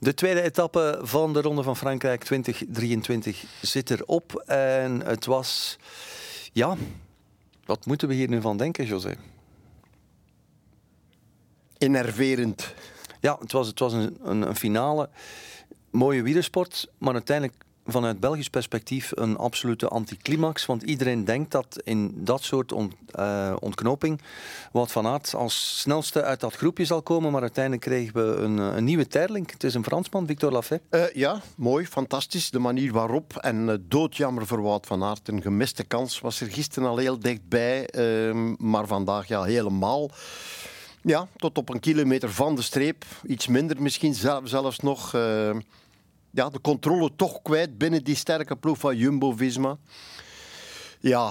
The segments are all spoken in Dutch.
De tweede etappe van de Ronde van Frankrijk 2023 zit erop. En het was... Ja, wat moeten we hier nu van denken, José? Enerverend. Ja, het was, het was een, een, een finale. Mooie wielersport, maar uiteindelijk vanuit Belgisch perspectief een absolute anticlimax. Want iedereen denkt dat in dat soort uh, ontknoping Wout van Aert als snelste uit dat groepje zal komen. Maar uiteindelijk kregen we een, een nieuwe Terling. Het is een Fransman, Victor Lafay. Uh, ja, mooi, fantastisch. De manier waarop. En doodjammer voor Wout van Aert. Een gemiste kans was er gisteren al heel dichtbij. maar vandaag ja, helemaal. Ja, tot op een kilometer van de streep. Iets minder misschien zelf, zelfs nog. Ja, de controle toch kwijt binnen die sterke ploeg van Jumbo-Visma. Ja.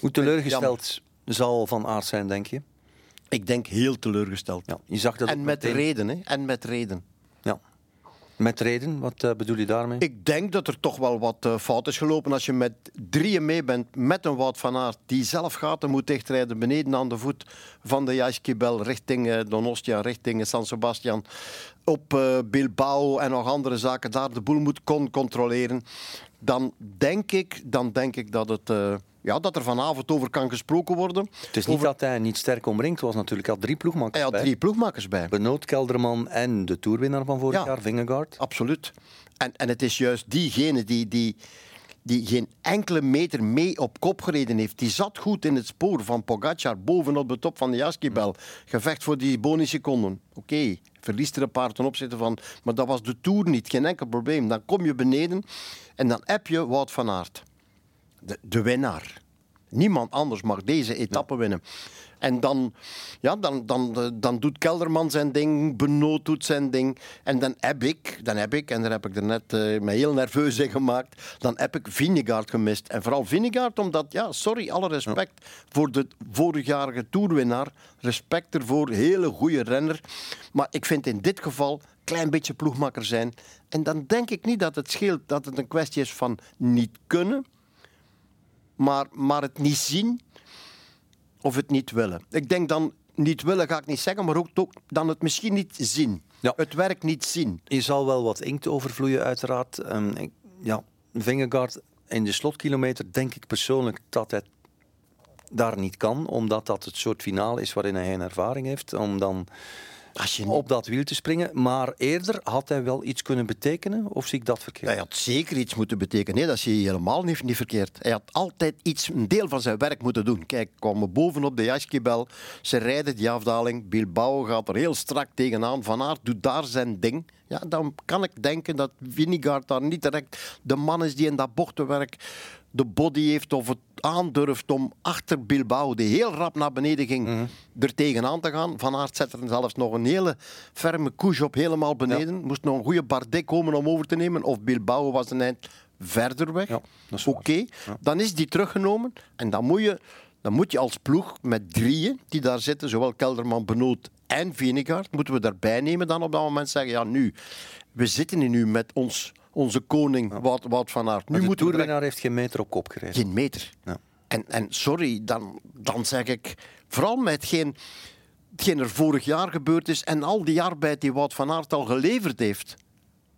Hoe teleurgesteld ja. zal Van Aert zijn, denk je? Ik denk heel teleurgesteld. Ja, je zag dat en met meteen... reden, hè? En met reden. Met reden? Wat uh, bedoel je daarmee? Ik denk dat er toch wel wat uh, fout is gelopen. Als je met drieën mee bent met een Wout van Aert die zelf gaten moet dichtrijden beneden aan de voet van de Jaiskibel richting uh, Donostia, richting San Sebastian op Bilbao en nog andere zaken daar de boel moet kon controleren, dan denk ik, dan denk ik dat, het, ja, dat er vanavond over kan gesproken worden. Het is niet over... dat hij niet sterk omringd was, natuurlijk. al drie ploegmakers hij had bij. drie ploegmakers bij. Benoot, Kelderman en de toerwinnaar van vorig ja, jaar, Vingegaard. Absoluut. En, en het is juist diegene die... die die geen enkele meter mee op kop gereden heeft. Die zat goed in het spoor van Pogacar bovenop de top van de Jaskibel. Gevecht voor die bonusseconden. Oké, okay, verliest er een paar ten opzichte van... Maar dat was de Tour niet, geen enkel probleem. Dan kom je beneden en dan heb je Wout van Aert. De, de winnaar. Niemand anders mag deze etappe ja. winnen. En dan, ja, dan, dan, dan doet Kelderman zijn ding, Benoot doet zijn ding. En dan heb ik, dan heb ik en daar heb ik er net uh, me heel nerveus in gemaakt, dan heb ik Vinegaard gemist. En vooral Vinegaard, omdat, ja, sorry, alle respect ja. voor de vorigjarige toerwinnaar. Respect ervoor, hele goede renner. Maar ik vind in dit geval een klein beetje ploegmakker zijn. En dan denk ik niet dat het scheelt dat het een kwestie is van niet kunnen, maar, maar het niet zien of het niet willen. Ik denk dan niet willen ga ik niet zeggen, maar ook, dan het misschien niet zien. Ja. Het werk niet zien. Je zal wel wat inkt overvloeien, uiteraard. Um, ik, ja, Vingegaard in de slotkilometer denk ik persoonlijk dat hij daar niet kan, omdat dat het soort finale is waarin hij een ervaring heeft. Om dan je op dat wiel te springen. Maar eerder had hij wel iets kunnen betekenen, of zie ik dat verkeerd? Hij had zeker iets moeten betekenen. Nee, dat zie je helemaal niet, niet verkeerd. Hij had altijd iets, een deel van zijn werk moeten doen. Kijk, kwamen bovenop de Jaskibel. Ze rijden die afdaling. Bilbao gaat er heel strak tegenaan. Van Aert doet daar zijn ding. Ja, dan kan ik denken dat Vinegaard daar niet direct de man is die in dat bochtenwerk de body heeft of het aandurft om achter Bilbao, die heel rap naar beneden ging, mm -hmm. er tegenaan te gaan. Van Aert zette er zelfs nog een hele ferme couche op helemaal beneden. Ja. Moest nog een goede Bardet komen om over te nemen. Of Bilbao was een eind verder weg. Ja, Oké, okay. ja. dan is die teruggenomen. En dan moet, je, dan moet je als ploeg met drieën die daar zitten, zowel Kelderman, Benoot en Vinegaard, moeten we daarbij nemen dan op dat moment zeggen, ja nu, we zitten hier nu met ons onze koning ja. Wout, Wout van Aert. Nu de toerwinnaar heeft geen meter op kop gereden. Geen meter. Ja. En, en sorry, dan, dan zeg ik, vooral met hetgeen, hetgeen er vorig jaar gebeurd is en al die arbeid die Wout van Aert al geleverd heeft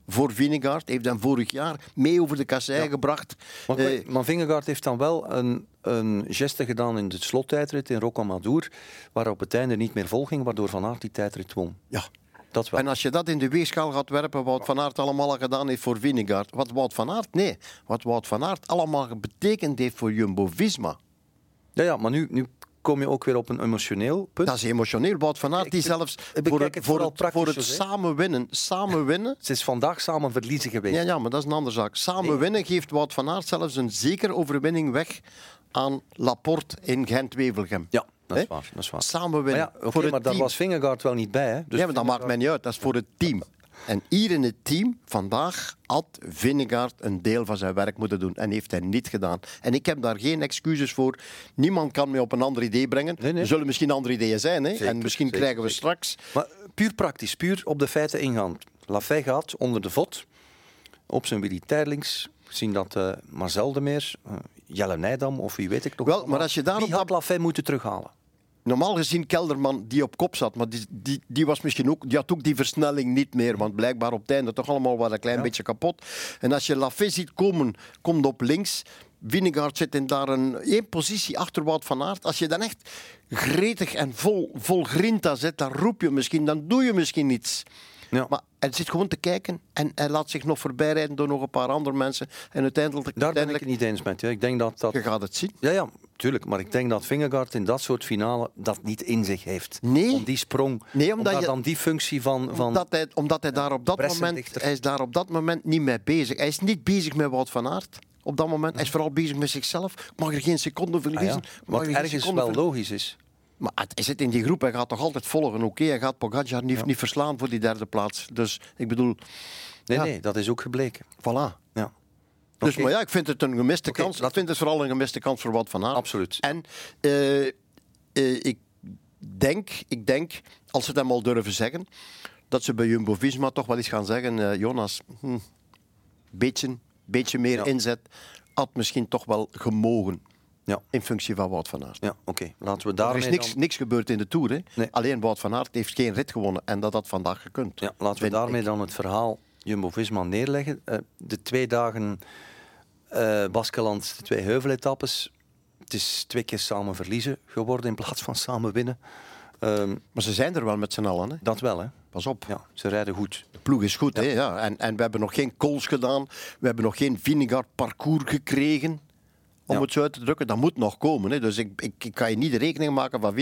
voor Vinegaard, heeft hem vorig jaar mee over de kassei ja. gebracht. Maar, uh, maar Vinegaard heeft dan wel een, een geste gedaan in de slottijdrit in Rocamadour, waar op het einde niet meer volging, waardoor Van Aert die tijdrit won. Ja, dat wel. En als je dat in de weegschaal gaat werpen, wat Van Aert allemaal gedaan heeft voor Vinegaard. Wat Wout van Aert, nee. Wat Wout van Aert allemaal betekend heeft voor Jumbo-Visma. Ja, ja, maar nu, nu kom je ook weer op een emotioneel punt. Dat is emotioneel. Wout van Aert die zelfs voor het, voor het, voor het samen winnen, samen winnen... Het is vandaag samen verliezen geweest. Ja, ja, maar dat is een andere zaak. Samen nee. winnen geeft Wout van Aert zelfs een zekere overwinning weg aan Laporte in Gent-Wevelgem. Ja. Dat is, waar, dat is waar. Samen winnen. Maar, ja, okay, voor maar daar was Vingegaard wel niet bij. Hè? Dus ja, maar dat maakt mij niet uit. Dat is voor het team. En hier in het team, vandaag, had Vingegaard een deel van zijn werk moeten doen. En heeft hij niet gedaan. En ik heb daar geen excuses voor. Niemand kan me op een ander idee brengen. Nee, nee. Er zullen misschien andere ideeën zijn. Hè? Zeker, en misschien zeker, krijgen we zeker. straks... Maar puur praktisch, puur op de feiten ingaan. Lafay gaat onder de vod, op zijn Willy Terlings. Zien dat uh, Marcel de Meer, uh, Jelle Nijdam of wie weet ik nog. Wel, maar als je daarop... Wie had Lafay moeten terughalen? Normaal gezien Kelderman die op kop zat, maar die, die, die, was misschien ook, die had ook die versnelling niet meer. Want blijkbaar op het einde toch allemaal wat een klein beetje kapot. En als je Lafay ziet komen, komt op links. Winegaard zit in daar een één positie achter Wout van Aert. Als je dan echt gretig en vol, vol grinta zit, dan roep je misschien, dan doe je misschien iets. Ja. Maar hij zit gewoon te kijken en hij laat zich nog voorbijrijden door nog een paar andere mensen. En uiteindelijk, Daar ben ik het niet eens met je. Ik denk dat dat... je gaat het zien. Ja, ja, tuurlijk. Maar ik denk dat Vingegaard in dat soort finale dat niet in zich heeft. Nee. Om die sprong, Nee, omdat je- dan die functie van... van Omdat hij, omdat hij daar op dat moment, hij is daar op dat moment niet mee bezig. Hij is niet bezig met Wout van Aert. Op dat moment. Hij is vooral bezig met zichzelf. Ik mag er geen seconde ah, verliezen. ja. Ik mag Wat er ergens wel logisch is. Maar hij zit in die groep. Hij gaat toch altijd volgen. Oké, hij gaat Pogacar niet, niet verslaan voor die derde plaats. Dus ik bedoel, Nee, Ja. nee, dat is ook gebleken. voilà. Ja. Dus, maar ja, ik vind het een gemiste kans. Ik vind het vooral een gemiste kans voor Wout van Aert. Absoluut. En eh, eh, ik, denk, ik denk, als ze het hem al durven zeggen, dat ze bij Jumbo-Visma toch wel eens gaan zeggen, eh, Jonas, hm, beetje, beetje meer Ja. inzet had misschien toch wel gemogen Ja, in functie van Wout van Aert. ja oké. Laten we Er is niks, dan... niks gebeurd in de Tour. Hè? Nee. Alleen Wout van Aert heeft geen rit gewonnen en dat had vandaag gekund. Ja, laten we daarmee ik. dan het verhaal Jumbo-Visma neerleggen. Eh, de twee dagen eh Baskeland, de twee heuveletappes. Het is twee keer samen verliezen geworden in plaats van samen winnen. Ehm, Maar ze zijn er wel met z'n allen. Hè? dat wel, hè. Pas op. Ja, ze rijden goed. De ploeg is goed. Hè? Ja. En, en we hebben nog geen calls gedaan. We hebben nog geen Vinegaard parcours gekregen. Om Ja. het zo uit te drukken. Dat moet nog komen. Hè? Dus ik, ik, ik kan je niet de rekening maken van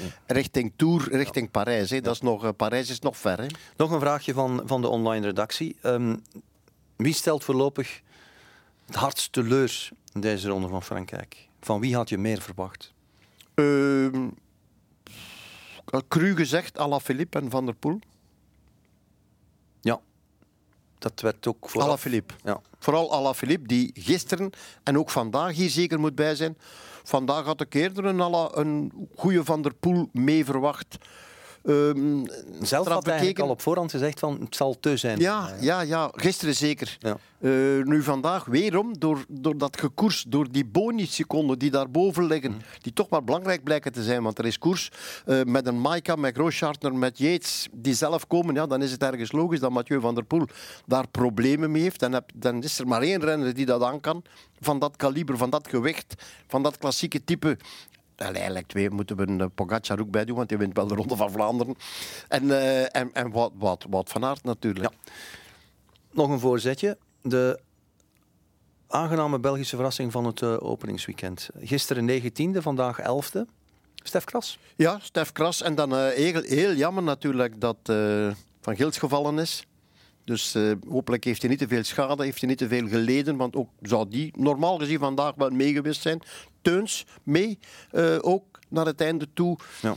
niet. richting Tour, richting Parijs. Hè? Dat is nog, eh, Parijs is nog ver. Hè? Nog een vraagje van, van de online redactie. Ehm, wie stelt voorlopig het hardst teleur in deze ronde van Frankrijk? Van wie had je meer verwacht? Ehm, cru gezegd, Alaphilippe en Van der Poel. Dat werd ook voor. Alaphilippe. Ja. Vooral Alaphilippe, die gisteren en ook vandaag hier zeker moet bij zijn. Vandaag had ik eerder een, Ala, een goede Van der Poel mee verwacht. Ehm, Zelf had hij eigenlijk bekeken. al op voorhand gezegd van het zal te zijn. Ja, ja, ja, gisteren zeker. Ja. Eh, nu vandaag weerom, door, door dat gekoers, door die bonusseconden die daarboven liggen, Mhm. die toch wel belangrijk blijken te zijn, want er is koers eh, met een Maika, met Grooschartner, met Yates, die zelf komen, ja, dan is het ergens logisch dat Mathieu van der Poel daar problemen mee heeft. Dan, heb, dan is er maar één renner die dat aan kan, van dat kaliber, van dat gewicht, van dat klassieke type. Eigenlijk twee moeten we een Pogacar ook bij doen, want die wint wel de Ronde van Vlaanderen. En, eh en, en wat, wat, wat van aard natuurlijk. Nog een voorzetje. De aangename Belgische verrassing van het eh, openingsweekend. Gisteren 19e, vandaag 11e. Stef Kras. Ja, Stef Kras. En dan eh, heel, heel jammer natuurlijk dat Van Gils gevallen is. Dus eh, hopelijk heeft hij niet te veel schade, heeft hij niet te veel geleden. Want ook zou die normaal gezien vandaag wel meegeweest zijn. Teuns mee, eh, ook naar het einde toe. Ja.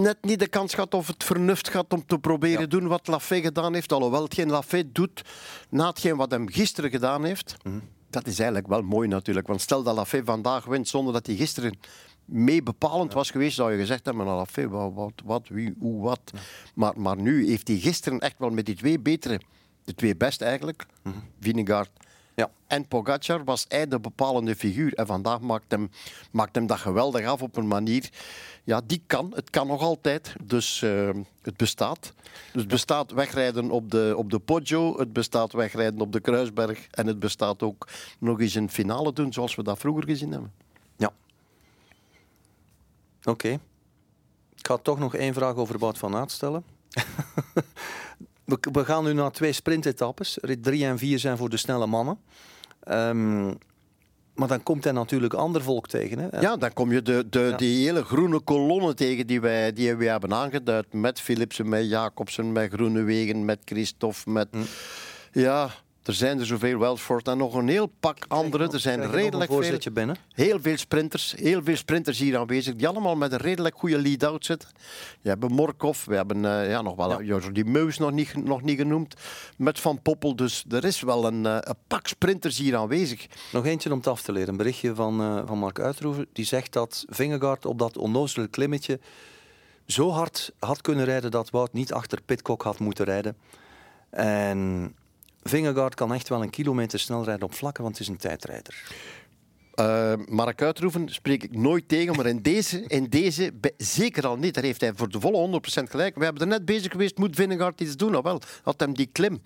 Net niet de kans gehad of het vernuft gaat om te proberen Ja. doen wat Lafay gedaan heeft. Alhoewel hetgeen Lafay doet na hetgeen wat hem gisteren gedaan heeft. Mhm. Dat is eigenlijk wel mooi natuurlijk. Want stel dat Lafay vandaag wint zonder dat hij gisteren mee bepalend was geweest, zou je gezegd hebben, Lafay, wat, wat, wat, wie, hoe, wat. Maar, maar nu heeft hij gisteren echt wel met die twee betere, de twee best eigenlijk, Vinegaard Ja. en Pogacar, was hij de bepalende figuur. En vandaag maakt hem, maakt hem dat geweldig af op een manier. Ja, die kan. Het kan nog altijd. Dus eh, het bestaat. Dus het bestaat wegrijden op de, op de Poggio. Het bestaat wegrijden op de Kruisberg. En het bestaat ook nog eens een finale doen zoals we dat vroeger gezien hebben. Oké. Ik ga toch nog één vraag over Wout van Aert stellen. we, we gaan nu naar twee sprintetappes. Rit 3 en 4 zijn voor de snelle mannen. Ehm, maar dan komt hij natuurlijk ander volk tegen. Hè? Ja, dan kom je de, de, Ja. die hele groene kolonne tegen die wij, die wij hebben aangeduid. Met Philipsen, met Jacobsen, met Groenewegen, met Christophe, met... Hm. Ja, er zijn er zoveel. Welsford en nog een heel pak andere. Er zijn je redelijk veel... binnen. Heel veel sprinters, heel veel sprinters hier aanwezig, die allemaal met een redelijk goede lead-out zitten. We hebben Morkov, we hebben eh, ja, nog wel ja. die Meus nog niet, nog niet genoemd, met Van Poppel. Dus er is wel een, eh, een pak sprinters hier aanwezig. Nog eentje om het af te leren. Een berichtje van, eh, van Mark Uitroeven. Die zegt dat Vingegaard op dat onnozele klimmetje zo hard had kunnen rijden dat Wout niet achter Pitcock had moeten rijden. En Vingegaard kan echt wel een kilometer snel rijden op vlakken, want het is een tijdrijder. Uh, Mark Uitroeven spreek ik nooit tegen, maar in deze, in deze zeker al niet. Daar heeft hij voor de volle 100% gelijk. We hebben er net bezig geweest, moet Vinnegaard iets doen? Nou wel, had hem die klim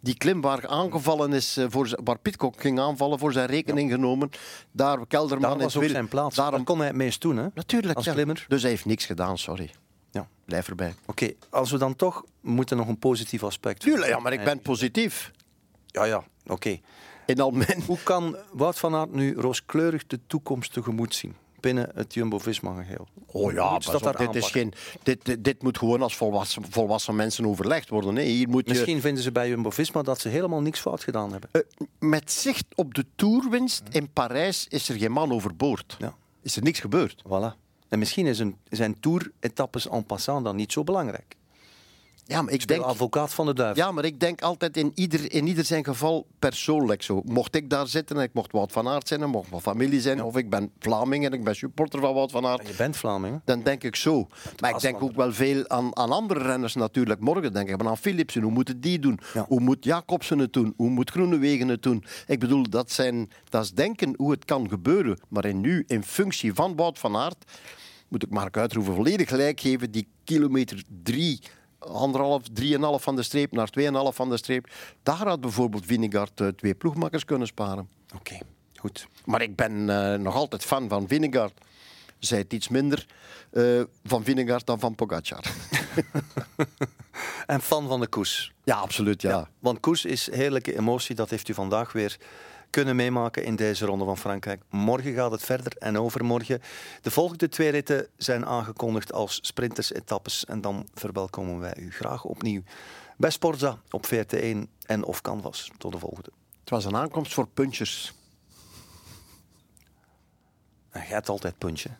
die klim waar aangevallen is, eh, voor, waar Pitcock ging aanvallen, voor zijn rekening genomen. Daar Kelderman daar was ook zijn plaats. Daarom daar kon hij het meest doen, hè? Natuurlijk, als klimmer. Dus hij heeft niks gedaan, sorry. Ja. Blijf erbij. Oké, als we dan toch moeten nog een positief aspect. Tuurlijk, ja, maar ik ben positief. Ja, ja, oké. In al mijn... Hoe kan Wout van Aert nu rooskleurig de toekomst tegemoet zien? binnen het Jumbo-Visma-geheel. Oh ja, dat dit, is geen, dit, dit, moet gewoon als volwassen, volwassen mensen overlegd worden. Hè. Hier moet Misschien vinden ze bij Jumbo-Visma dat ze helemaal niks fout gedaan hebben. Uh, met zicht op de toerwinst in Parijs is er geen man overboord. Ja. Is er niks gebeurd. Voilà. En misschien is een, zijn tour-etappes en passant dan niet zo belangrijk. Ja, maar ik denk, advocaat van de duivel. Ja, maar ik denk altijd in ieder, in ieder zijn geval persoonlijk zo. Mocht ik daar zitten en ik mocht Wout van Aert zijn en mocht mijn familie zijn, of ik ben Vlaming en ik ben supporter van Wout van Aert. Je bent Vlaming. Dan denk ik zo. Maar ik denk ook wel veel aan, aan andere renners natuurlijk. Morgen denk ik aan Philipsen. Hoe moeten die doen? Hoe moet Jacobsen het doen? Hoe moet Groenewegen het doen? Ik bedoel, dat, zijn, dat is denken hoe het kan gebeuren. Maar in nu, in functie van Wout van Aert, moet ik Mark Uitroeven volledig gelijk geven. Die kilometer drie anderhalf, drieënhalf van de streep naar tweeënhalf van de streep. Daar had bijvoorbeeld Vinegaard uh, twee ploegmakkers kunnen sparen. Oké, goed. Maar ik ben uh, nog altijd fan van Vinegaard. Zij het iets minder uh, van Vinegaard dan van Pogacar. en fan van de koers. Ja, absoluut. Ja. ja. want koers is heerlijke emotie. Dat heeft u vandaag weer kunnen meemaken in deze ronde van Frankrijk. Morgen gaat het verder en overmorgen. De volgende twee ritten zijn aangekondigd als sprinters-etappes. En dan verwelkomen wij u graag opnieuw bij Sporza op VRT1 en of Canvas. Tot de volgende. Het was een aankomst voor punchers. En jij hebt altijd punchen.